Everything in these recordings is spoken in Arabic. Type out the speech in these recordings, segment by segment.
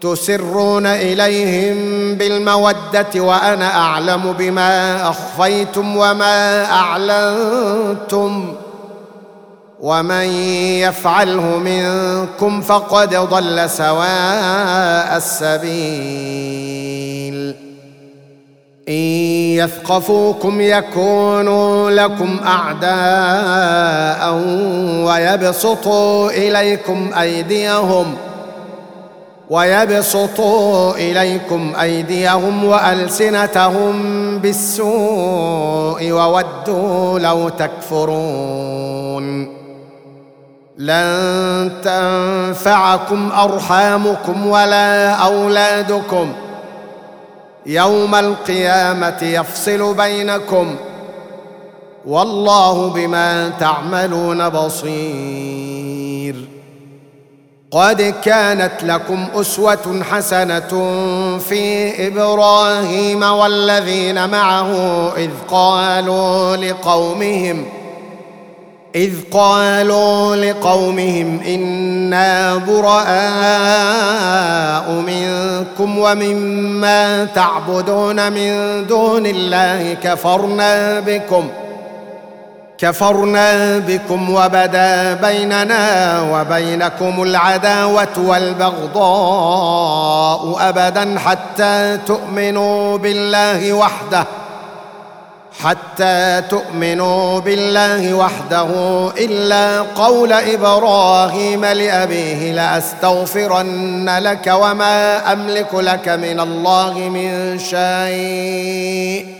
تسرون إليهم بالمودة وأنا أعلم بما أخفيتم وما أعلنتم ومن يفعله منكم فقد ضل سواء السبيل. إن يثقفوكم يكونوا لكم أعداء ويبسطوا إليكم أيديهم ويبسطوا إليكم أيديهم وألسنتهم بالسوء وودوا لو تكفرون. لن تنفعكم أرحامكم ولا أولادكم. يوم القيامة يفصل بينكم. والله بما تعملون بصير. قد كانت لكم أسوة حسنة في إبراهيم والذين معه إذ قالوا لقومهم إذ قالوا لقومهم إنا براء منكم ومما تعبدون من دون الله كفرنا بكم كفرنا بكم وبدا بيننا وبينكم العداوة والبغضاء أبدا حتى تؤمنوا بالله وحده حتى تؤمنوا بالله وحده إلا قول إبراهيم لأبيه لأستغفرن لك وما أملك لك من الله من شيء.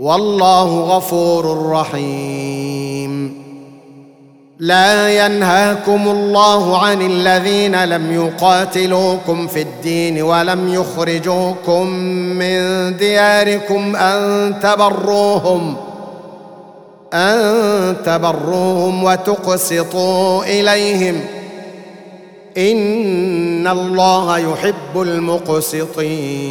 والله غفور رحيم. لا ينهاكم الله عن الذين لم يقاتلوكم في الدين ولم يخرجوكم من دياركم أن تبروهم أن تبروهم وتقسطوا إليهم. إن الله يحب المقسطين.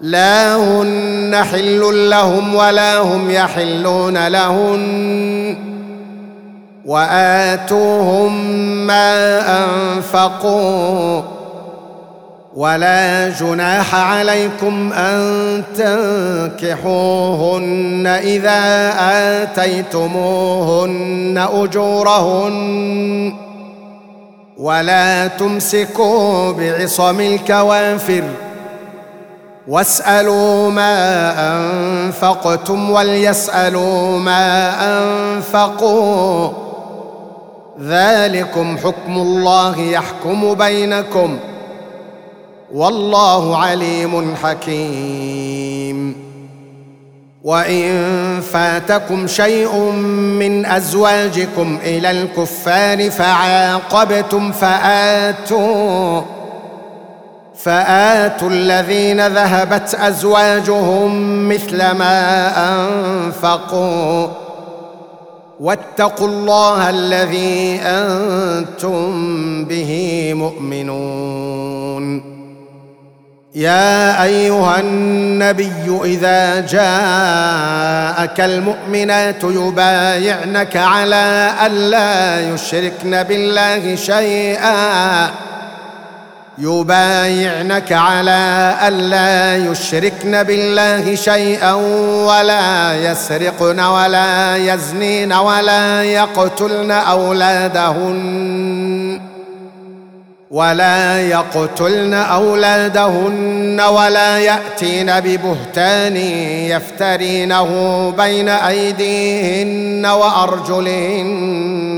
لا هن حل لهم ولا هم يحلون لهن وآتوهم ما أنفقوا ولا جناح عليكم أن تنكحوهن إذا آتيتموهن أجورهن ولا تمسكوا بعصم الكوافر واسألوا ما أنفقتم وليسألوا ما أنفقوا. ذلكم حكم الله يحكم بينكم. والله عليم حكيم. وإن فاتكم شيء من أزواجكم إلى الكفار فعاقبتم فآتوا. فآتوا الذين ذهبت أزواجهم مثل ما أنفقوا. واتقوا الله الذي أنتم به مؤمنون. يا أيها النبي إذا جاءك المؤمنات يبايعنك على الا يشركن بالله شيئا. يبايعنك على ألا يشركن بالله شيئا ولا يسرقن ولا يزنين ولا يقتلن أولادهن ولا يقتلن أولادهن ولا يأتين ببهتان يفترينه بين أيديهن وأرجلهن